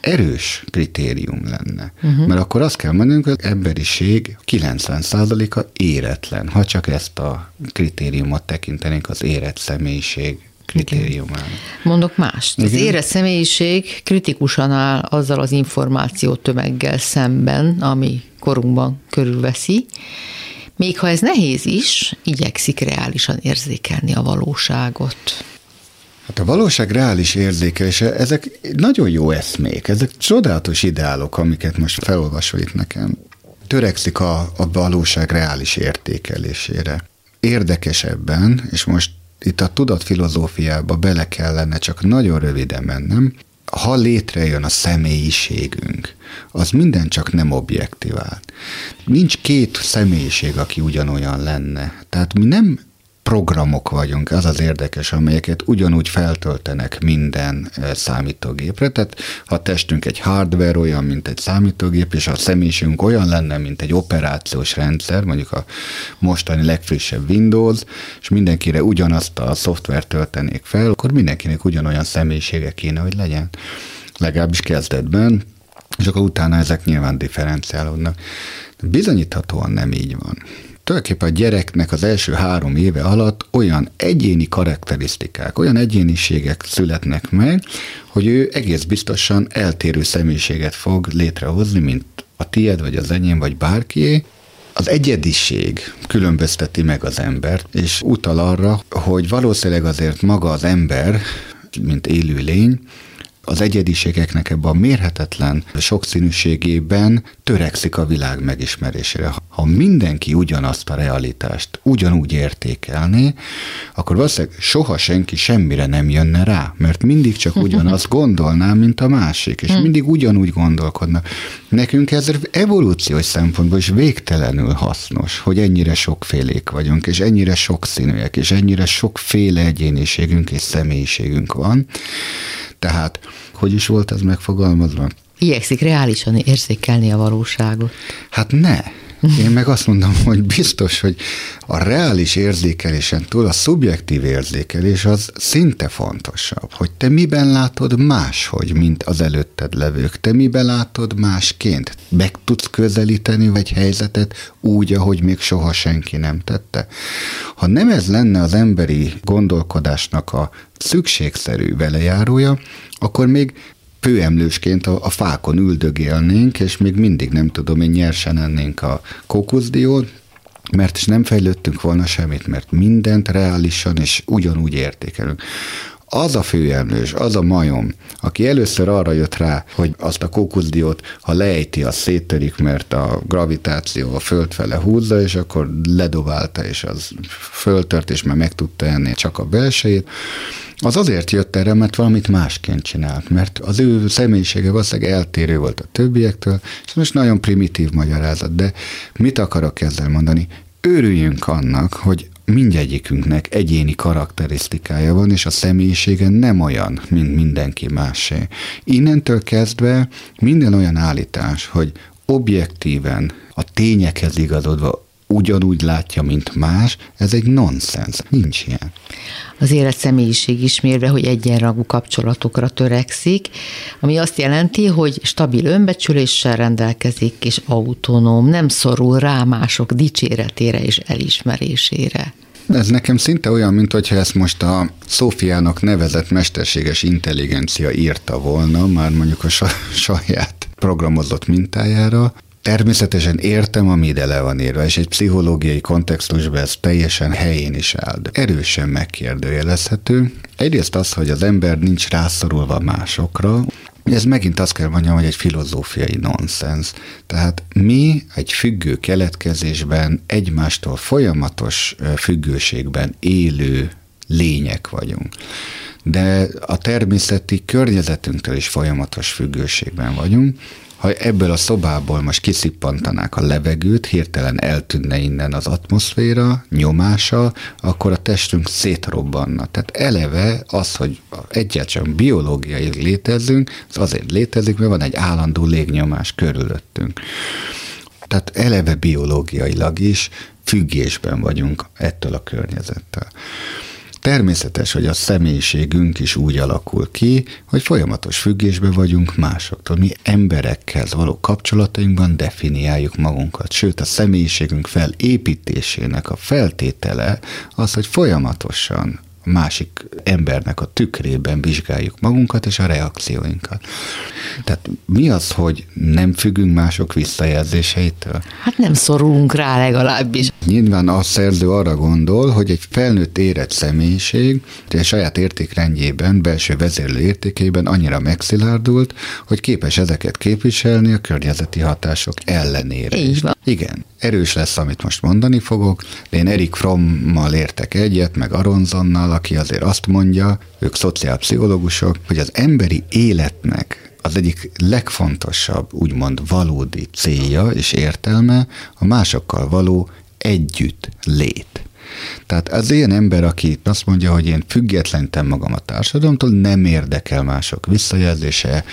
erős kritérium lenne. Uh-huh. Mert akkor azt kell mondanunk, hogy az emberiség 90%-a éretlen, ha csak ezt a kritériumot tekintenénk az érett személyiség kritériumának. Mondok más. Az érett személyiség kritikusan áll azzal az információ tömeggel szemben, ami korunkban körülveszi, még ha ez nehéz is, igyekszik reálisan érzékelni a valóságot. Hát a valóság reális érzékelése, ezek nagyon jó eszmék, ezek csodálatos ideálok, amiket most felolvasol itt nekem. Törekszik a, a valóság reális értékelésére. Érdekesebben, és most itt a tudatfilozófiába bele kellene csak nagyon röviden mennem, ha létrejön a személyiségünk, az minden csak nem objektivált. Nincs két személyiség, aki ugyanolyan lenne. Tehát mi nem programok vagyunk, az az érdekes, amelyeket ugyanúgy feltöltenek minden eh, számítógépre. Tehát ha testünk egy hardware olyan, mint egy számítógép, és a személyiségünk olyan lenne, mint egy operációs rendszer, mondjuk a mostani legfrissebb Windows, és mindenkire ugyanazt a szoftvert töltenék fel, akkor mindenkinek ugyanolyan személyisége kéne, hogy legyen. Legalábbis kezdetben, és akkor utána ezek nyilván differenciálódnak. Bizonyíthatóan nem így van tulajdonképpen a gyereknek az első három éve alatt olyan egyéni karakterisztikák, olyan egyéniségek születnek meg, hogy ő egész biztosan eltérő személyiséget fog létrehozni, mint a tied, vagy az enyém, vagy bárkié, az egyediség különbözteti meg az embert, és utal arra, hogy valószínűleg azért maga az ember, mint élő lény, az egyediségeknek ebben a mérhetetlen sokszínűségében törekszik a világ megismerésére. Ha mindenki ugyanazt a realitást ugyanúgy értékelné, akkor valószínűleg soha senki semmire nem jönne rá, mert mindig csak ugyanazt gondolná, mint a másik, és mindig ugyanúgy gondolkodna. Nekünk ez evolúciós szempontból is végtelenül hasznos, hogy ennyire sokfélék vagyunk, és ennyire sokszínűek, és ennyire sokféle egyéniségünk és személyiségünk van. Tehát, hogy is volt ez megfogalmazva? Igyekszik reálisan érzékelni a valóságot. Hát ne. Én meg azt mondom, hogy biztos, hogy a reális érzékelésen túl a szubjektív érzékelés az szinte fontosabb, hogy te miben látod máshogy, mint az előtted levők. Te miben látod másként? Meg tudsz közelíteni egy helyzetet úgy, ahogy még soha senki nem tette. Ha nem ez lenne az emberi gondolkodásnak a szükségszerű velejárója, akkor még főemlősként a, a fákon üldögélnénk, és még mindig nem tudom, én nyersen ennénk a kokuszdiót, mert is nem fejlődtünk volna semmit, mert mindent reálisan és ugyanúgy értékelünk. Az a főemlős, az a majom, aki először arra jött rá, hogy azt a kókuszdiót, ha lejti, az széttörik, mert a gravitáció a föld fele húzza, és akkor ledobálta, és az föltört, és már meg tudta enni csak a belsejét, az azért jött erre, mert valamit másként csinált, mert az ő személyisége valószínűleg eltérő volt a többiektől, és most nagyon primitív magyarázat, de mit akarok ezzel mondani? Örüljünk annak, hogy mindegyikünknek egyéni karakterisztikája van, és a személyisége nem olyan, mint mindenki másé. Innentől kezdve minden olyan állítás, hogy objektíven a tényekhez igazodva ugyanúgy látja, mint más, ez egy nonsens. Nincs ilyen. Az élet személyiség ismérve, hogy egyenrangú kapcsolatokra törekszik, ami azt jelenti, hogy stabil önbecsüléssel rendelkezik, és autonóm, nem szorul rá mások dicséretére és elismerésére. Ez nekem szinte olyan, mint hogyha ezt most a Szófiának nevezett mesterséges intelligencia írta volna, már mondjuk a saját programozott mintájára, Természetesen értem, ami ide le van írva, és egy pszichológiai kontextusban ez teljesen helyén is áll, de erősen megkérdőjelezhető. Egyrészt az, hogy az ember nincs rászorulva másokra, ez megint azt kell mondjam, hogy egy filozófiai nonsens. Tehát mi egy függő keletkezésben egymástól folyamatos függőségben élő lények vagyunk. De a természeti környezetünktől is folyamatos függőségben vagyunk, ha ebből a szobából most kiszippantanák a levegőt, hirtelen eltűnne innen az atmoszféra, nyomása, akkor a testünk szétrobbanna. Tehát eleve az, hogy egyáltalán biológiai létezünk, az azért létezik, mert van egy állandó légnyomás körülöttünk. Tehát eleve biológiailag is függésben vagyunk ettől a környezettel. Természetes, hogy a személyiségünk is úgy alakul ki, hogy folyamatos függésbe vagyunk másoktól. Mi emberekkel való kapcsolatainkban definiáljuk magunkat, sőt a személyiségünk felépítésének a feltétele az, hogy folyamatosan másik embernek a tükrében vizsgáljuk magunkat és a reakcióinkat. Tehát mi az, hogy nem függünk mások visszajelzéseitől? Hát nem szorulunk rá legalábbis. Nyilván a szerző arra gondol, hogy egy felnőtt érett személyiség a saját értékrendjében, belső vezérlő értékében annyira megszilárdult, hogy képes ezeket képviselni a környezeti hatások ellenére. Így van. Igen, erős lesz, amit most mondani fogok, de én Erik Frommmal értek egyet, meg Aronzonnal, aki azért azt mondja, ők szociálpszichológusok, hogy az emberi életnek az egyik legfontosabb, úgymond valódi célja és értelme a másokkal való együtt lét. Tehát az ilyen ember, aki azt mondja, hogy én függetlenítem magam a társadalomtól, nem érdekel mások visszajelzése,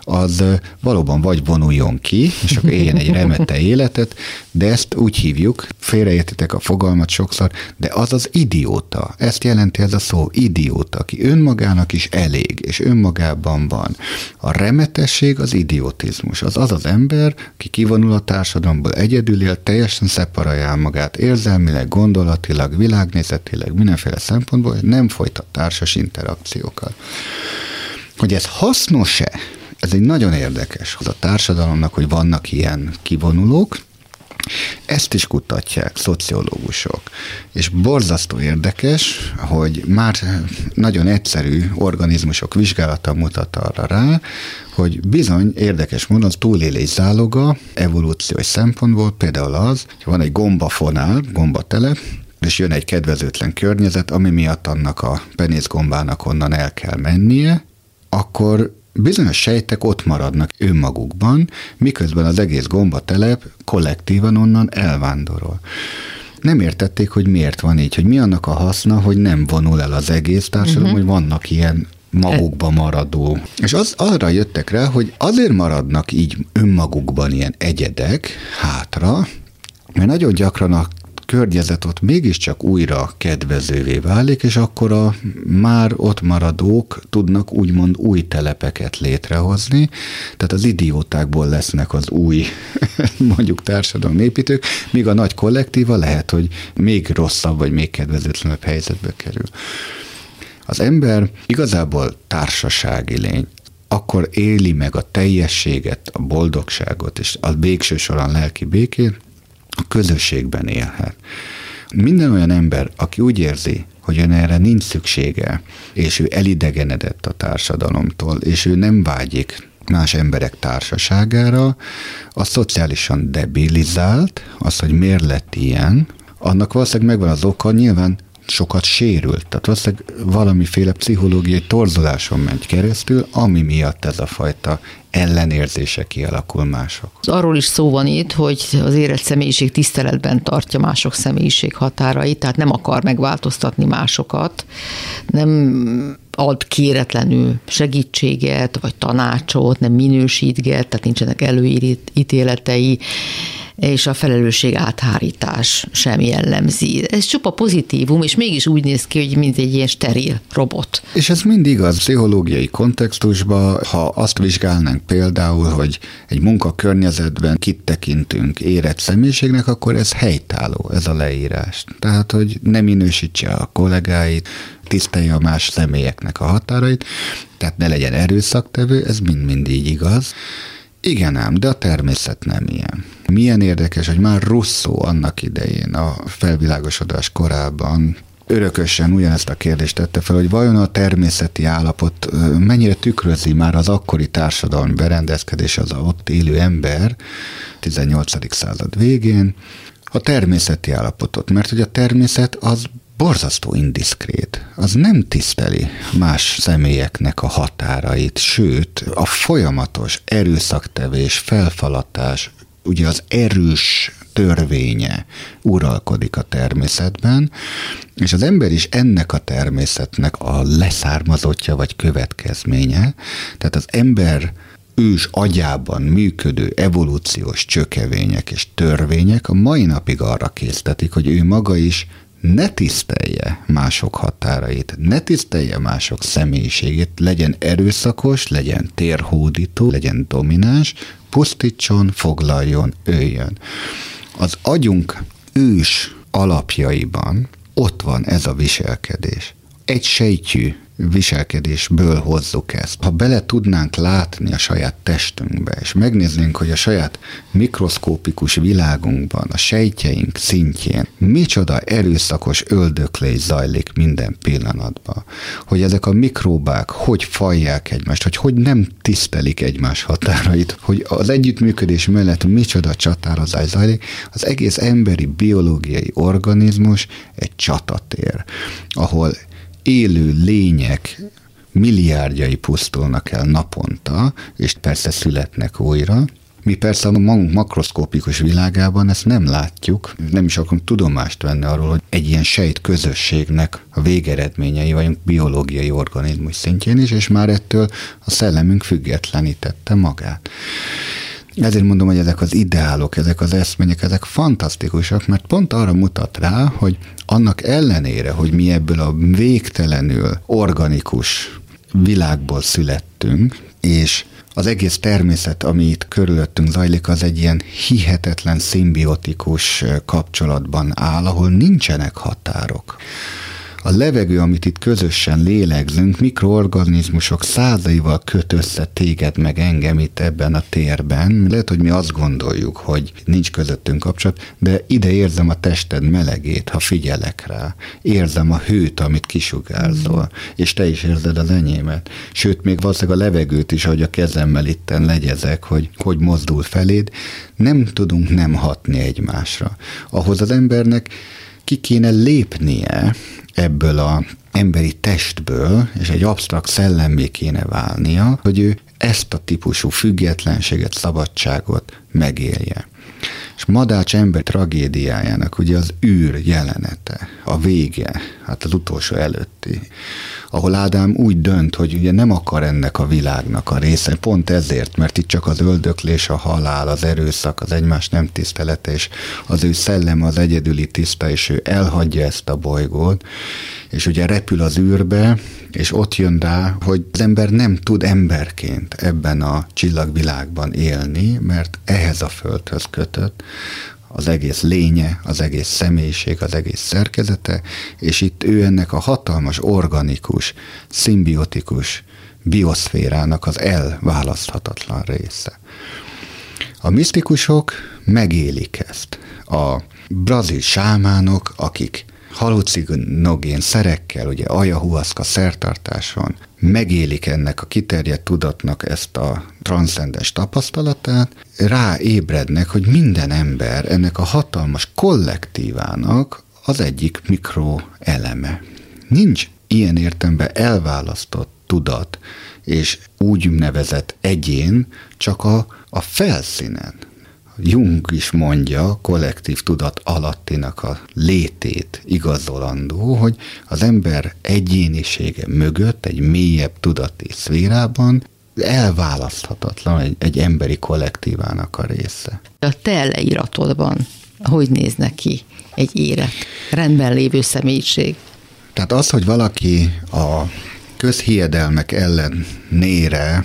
az valóban vagy vonuljon ki, és akkor éljen egy remete életet, de ezt úgy hívjuk, félreértitek a fogalmat sokszor, de az az idióta. Ezt jelenti ez a szó, idióta, aki önmagának is elég, és önmagában van. A remetesség az idiotizmus. Az az az ember, aki kivonul a társadalomból, egyedül él, teljesen szeparálja magát érzelmileg, gondolatilag, világnézetileg, mindenféle szempontból, hogy nem folytat társas interakciókat. Hogy ez hasznos-e, ez egy nagyon érdekes az a társadalomnak, hogy vannak ilyen kivonulók, ezt is kutatják szociológusok. És borzasztó érdekes, hogy már nagyon egyszerű organizmusok vizsgálata mutat arra rá, hogy bizony érdekes módon az túlélés záloga evolúciós szempontból például az, hogy van egy gombafonál, gombatelep, és jön egy kedvezőtlen környezet, ami miatt annak a penészgombának onnan el kell mennie, akkor bizonyos sejtek ott maradnak önmagukban, miközben az egész gombatelep kollektívan onnan elvándorol. Nem értették, hogy miért van így, hogy mi annak a haszna, hogy nem vonul el az egész társadalom, uh-huh. hogy vannak ilyen magukba maradó. És az, arra jöttek rá, hogy azért maradnak így önmagukban ilyen egyedek hátra, mert nagyon gyakran a környezet ott mégiscsak újra kedvezővé válik, és akkor a már ott maradók tudnak úgymond új telepeket létrehozni, tehát az idiótákból lesznek az új, mondjuk építők, míg a nagy kollektíva lehet, hogy még rosszabb vagy még kedvezőtlenebb helyzetbe kerül. Az ember igazából társasági lény, akkor éli meg a teljességet, a boldogságot és a végső soron lelki békét, a közösségben élhet. Minden olyan ember, aki úgy érzi, hogy ön erre nincs szüksége, és ő elidegenedett a társadalomtól, és ő nem vágyik más emberek társaságára, a szociálisan debilizált, az, hogy miért lett ilyen, annak valószínűleg megvan az oka, nyilván sokat sérült. Tehát valószínűleg valamiféle pszichológiai torzuláson megy keresztül, ami miatt ez a fajta ellenérzése kialakul mások. Arról is szó van itt, hogy az érett személyiség tiszteletben tartja mások személyiség határait, tehát nem akar megváltoztatni másokat, nem ad kéretlenül segítséget, vagy tanácsot, nem minősítget, tehát nincsenek előítéletei, és a felelősség áthárítás sem jellemzi. Ez csupa pozitívum, és mégis úgy néz ki, hogy mint egy ilyen steril robot. És ez mind igaz pszichológiai kontextusban, ha azt vizsgálnánk például, hogy egy munkakörnyezetben kit tekintünk érett személyiségnek, akkor ez helytálló, ez a leírás. Tehát, hogy nem minősítse a kollégáit, tisztelje a más személyeknek a határait, tehát ne legyen erőszaktevő, ez mind-mind így igaz. Igen ám, de a természet nem ilyen. Milyen érdekes, hogy már Rousseau annak idején, a felvilágosodás korában örökösen ugyanezt a kérdést tette fel, hogy vajon a természeti állapot mennyire tükrözi már az akkori társadalmi berendezkedés, az ott élő ember 18. század végén, a természeti állapotot, mert hogy a természet az borzasztó indiszkrét. Az nem tiszteli más személyeknek a határait, sőt, a folyamatos erőszaktevés, felfalatás, ugye az erős törvénye uralkodik a természetben, és az ember is ennek a természetnek a leszármazottja vagy következménye. Tehát az ember ős agyában működő evolúciós csökevények és törvények a mai napig arra késztetik, hogy ő maga is ne tisztelje mások határait, ne tisztelje mások személyiségét, legyen erőszakos, legyen térhódító, legyen domináns, pusztítson, foglaljon, öljön. Az agyunk ős alapjaiban ott van ez a viselkedés. Egy sejtjű viselkedésből hozzuk ezt. Ha bele tudnánk látni a saját testünkbe, és megnéznénk, hogy a saját mikroszkópikus világunkban, a sejtjeink szintjén micsoda erőszakos öldöklés zajlik minden pillanatban, hogy ezek a mikróbák hogy fajják egymást, hogy hogy nem tisztelik egymás határait, hogy az együttműködés mellett micsoda csatározás zajlik, az egész emberi biológiai organizmus egy csatatér, ahol élő lények milliárdjai pusztulnak el naponta, és persze születnek újra, mi persze a magunk makroszkópikus világában ezt nem látjuk, nem is akarunk tudomást venni arról, hogy egy ilyen sejt közösségnek a végeredményei vagyunk biológiai organizmus szintjén is, és már ettől a szellemünk függetlenítette magát. Ezért mondom, hogy ezek az ideálok, ezek az eszmények, ezek fantasztikusak, mert pont arra mutat rá, hogy annak ellenére, hogy mi ebből a végtelenül organikus világból születtünk, és az egész természet, ami itt körülöttünk zajlik, az egy ilyen hihetetlen szimbiotikus kapcsolatban áll, ahol nincsenek határok. A levegő, amit itt közösen lélegzünk, mikroorganizmusok százaival köt össze téged meg engem itt ebben a térben. Lehet, hogy mi azt gondoljuk, hogy nincs közöttünk kapcsolat, de ide érzem a tested melegét, ha figyelek rá. Érzem a hőt, amit kisugárzol, és te is érzed az enyémet. Sőt, még valószínűleg a levegőt is, ahogy a kezemmel itten legyezek, hogy hogy mozdul feléd, nem tudunk nem hatni egymásra. Ahhoz az embernek ki kéne lépnie ebből a emberi testből, és egy absztrakt szellemmé kéne válnia, hogy ő ezt a típusú függetlenséget, szabadságot megélje. És Madács ember tragédiájának ugye az űr jelenete, a vége, hát az utolsó előtti, ahol Ádám úgy dönt, hogy ugye nem akar ennek a világnak a része, pont ezért, mert itt csak az öldöklés, a halál, az erőszak, az egymás nem tisztelete, és az ő szellem az egyedüli tiszta, és ő elhagyja ezt a bolygót, és ugye repül az űrbe, és ott jön rá, hogy az ember nem tud emberként ebben a csillagvilágban élni, mert ehhez a földhöz kötött, az egész lénye, az egész személyiség, az egész szerkezete, és itt ő ennek a hatalmas, organikus, szimbiotikus bioszférának az elválaszthatatlan része. A misztikusok megélik ezt. A brazil sámánok, akik halucinogén szerekkel, ugye ayahuasca szertartáson megélik ennek a kiterjedt tudatnak ezt a transzcendens tapasztalatát, ráébrednek, hogy minden ember ennek a hatalmas kollektívának az egyik mikroeleme. Nincs ilyen értemben elválasztott tudat és úgy nevezett egyén csak a, a felszínen. Jung is mondja kollektív tudat alattinak a létét igazolandó, hogy az ember egyénisége mögött egy mélyebb tudati szférában elválaszthatatlan egy, egy emberi kollektívának a része. A te leíratodban hogy néz neki egy élet, rendben lévő személyiség? Tehát az, hogy valaki a közhiedelmek ellenére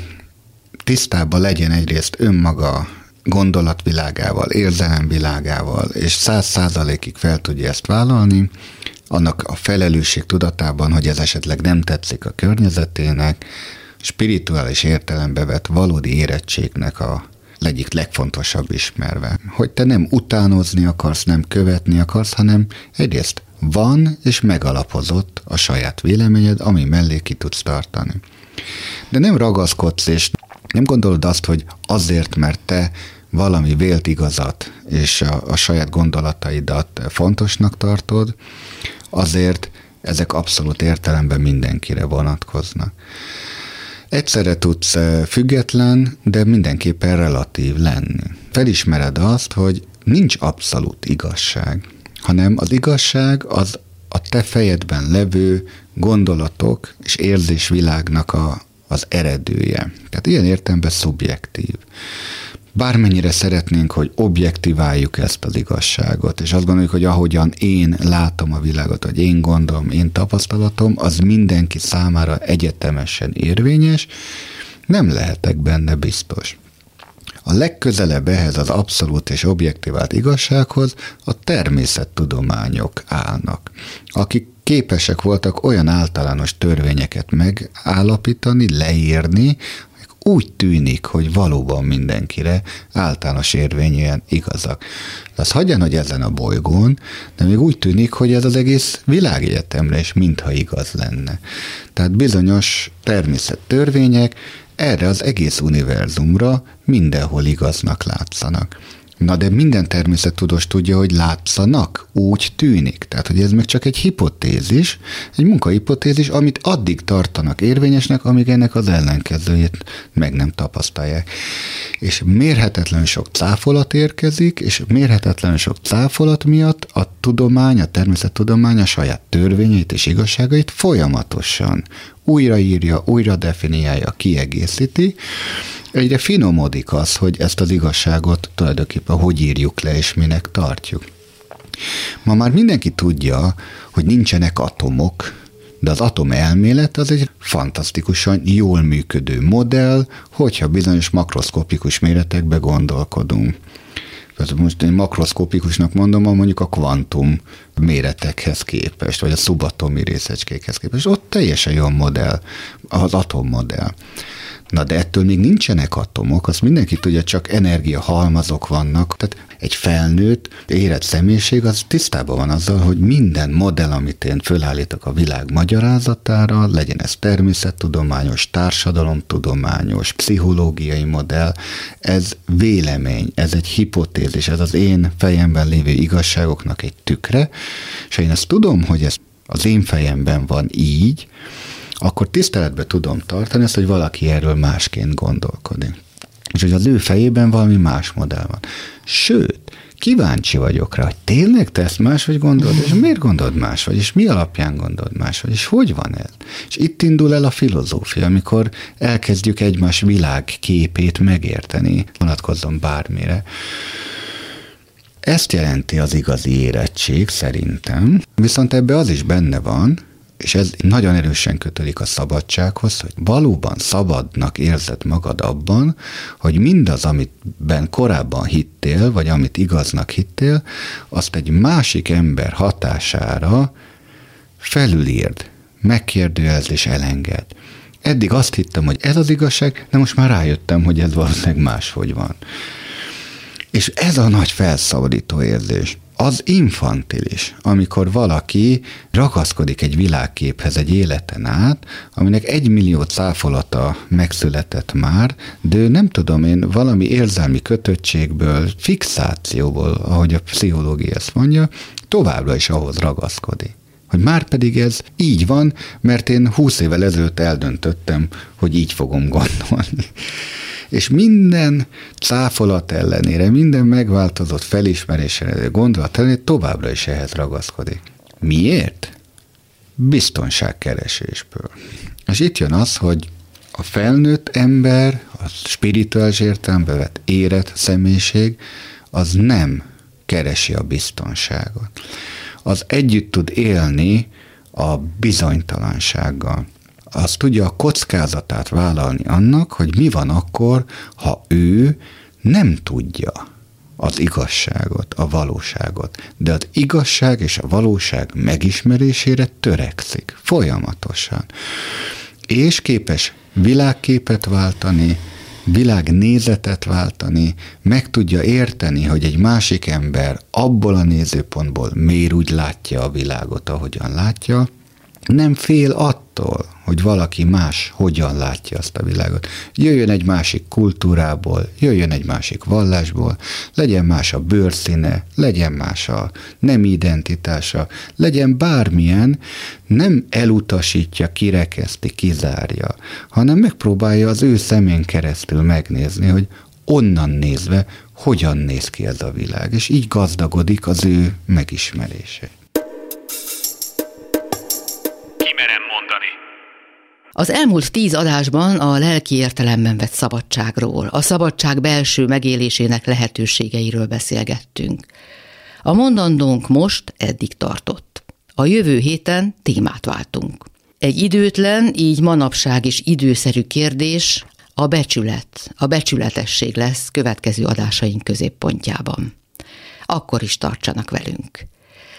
tisztában legyen egyrészt önmaga gondolatvilágával, érzelemvilágával, és száz százalékig fel tudja ezt vállalni, annak a felelősség tudatában, hogy ez esetleg nem tetszik a környezetének, spirituális értelembe vett valódi érettségnek a egyik legfontosabb ismerve. Hogy te nem utánozni akarsz, nem követni akarsz, hanem egyrészt van és megalapozott a saját véleményed, ami mellé ki tudsz tartani. De nem ragaszkodsz, és nem gondolod azt, hogy azért, mert te valami vélt igazat és a, a saját gondolataidat fontosnak tartod, azért ezek abszolút értelemben mindenkire vonatkoznak. Egyszerre tudsz eh, független, de mindenképpen relatív lenni. Felismered azt, hogy nincs abszolút igazság, hanem az igazság az a te fejedben levő gondolatok és érzésvilágnak a, az eredője. Tehát ilyen értelemben szubjektív. Bármennyire szeretnénk, hogy objektiváljuk ezt az igazságot, és azt gondoljuk, hogy ahogyan én látom a világot, vagy én gondolom, én tapasztalatom, az mindenki számára egyetemesen érvényes, nem lehetek benne biztos. A legközelebb ehhez az abszolút és objektivált igazsághoz a természettudományok állnak, akik képesek voltak olyan általános törvényeket megállapítani, leírni, úgy tűnik, hogy valóban mindenkire általános érvényűen igazak. De az hagyjan, hogy ezen a bolygón, de még úgy tűnik, hogy ez az egész világegyetemre is mintha igaz lenne. Tehát bizonyos természettörvények erre az egész univerzumra mindenhol igaznak látszanak. Na de minden természettudós tudja, hogy látszanak, úgy tűnik. Tehát, hogy ez meg csak egy hipotézis, egy munkahipotézis, amit addig tartanak érvényesnek, amíg ennek az ellenkezőjét meg nem tapasztalják. És mérhetetlen sok cáfolat érkezik, és mérhetetlen sok cáfolat miatt a tudomány, a természettudomány a saját törvényeit és igazságait folyamatosan újraírja, újra definiálja, kiegészíti, egyre finomodik az, hogy ezt az igazságot tulajdonképpen hogy írjuk le, és minek tartjuk. Ma már mindenki tudja, hogy nincsenek atomok, de az atom elmélet az egy fantasztikusan jól működő modell, hogyha bizonyos makroszkopikus méretekbe gondolkodunk. Tehát most én makroszkopikusnak mondom, mondjuk a kvantum méretekhez képest, vagy a szubatomi részecskékhez képest. Ott teljesen jó modell, az atommodell. Na de ettől még nincsenek atomok, azt mindenki tudja, csak energiahalmazok vannak. Tehát egy felnőtt, érett személyiség az tisztában van azzal, hogy minden modell, amit én fölállítok a világ magyarázatára, legyen ez természettudományos, társadalomtudományos, pszichológiai modell, ez vélemény, ez egy hipotézis, ez az én fejemben lévő igazságoknak egy tükre, és én ezt tudom, hogy ez az én fejemben van így, akkor tiszteletbe tudom tartani ezt, hogy valaki erről másként gondolkodik. És hogy az ő fejében valami más modell van. Sőt, kíváncsi vagyok rá, hogy tényleg te ezt máshogy gondolod, és miért gondolod máshogy, és mi alapján gondolod máshogy, és hogy van ez? És itt indul el a filozófia, amikor elkezdjük egymás világképét megérteni, vonatkozzon bármire. Ezt jelenti az igazi érettség szerintem, viszont ebbe az is benne van, és ez nagyon erősen kötődik a szabadsághoz, hogy valóban szabadnak érzed magad abban, hogy mindaz, amitben korábban hittél, vagy amit igaznak hittél, azt egy másik ember hatására felülírd, megkérdőjelez és elenged. Eddig azt hittem, hogy ez az igazság, de most már rájöttem, hogy ez valószínűleg máshogy van. És ez a nagy felszabadító érzés az infantilis, amikor valaki ragaszkodik egy világképhez egy életen át, aminek egy millió cáfolata megszületett már, de nem tudom én, valami érzelmi kötöttségből, fixációból, ahogy a pszichológia ezt mondja, továbbra is ahhoz ragaszkodik hogy már pedig ez így van, mert én húsz évvel ezelőtt eldöntöttem, hogy így fogom gondolni. És minden cáfolat ellenére, minden megváltozott felismerésre, gondolat ellenére továbbra is ehhez ragaszkodik. Miért? Biztonságkeresésből. És itt jön az, hogy a felnőtt ember, a spirituális értelembe vett érett személyiség, az nem keresi a biztonságot. Az együtt tud élni a bizonytalansággal az tudja a kockázatát vállalni annak, hogy mi van akkor, ha ő nem tudja az igazságot, a valóságot, de az igazság és a valóság megismerésére törekszik folyamatosan. És képes világképet váltani, világnézetet váltani, meg tudja érteni, hogy egy másik ember abból a nézőpontból miért úgy látja a világot, ahogyan látja, nem fél attól, hogy valaki más hogyan látja azt a világot. Jöjjön egy másik kultúrából, jöjjön egy másik vallásból, legyen más a bőrszíne, legyen más a nem identitása, legyen bármilyen, nem elutasítja, kirekeszti, kizárja, hanem megpróbálja az ő szemén keresztül megnézni, hogy onnan nézve hogyan néz ki ez a világ, és így gazdagodik az ő megismerése. Az elmúlt tíz adásban a lelki értelemben vett szabadságról, a szabadság belső megélésének lehetőségeiről beszélgettünk. A mondandónk most eddig tartott. A jövő héten témát váltunk. Egy időtlen, így manapság is időszerű kérdés a becsület, a becsületesség lesz következő adásaink középpontjában. Akkor is tartsanak velünk.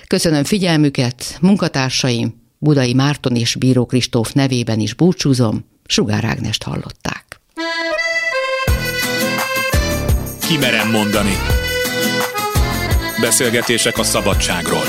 Köszönöm figyelmüket, munkatársaim, Budai Márton és Bíró Kristóf nevében is búcsúzom, Sugár Ágnest hallották. Kimerem mondani. Beszélgetések a szabadságról.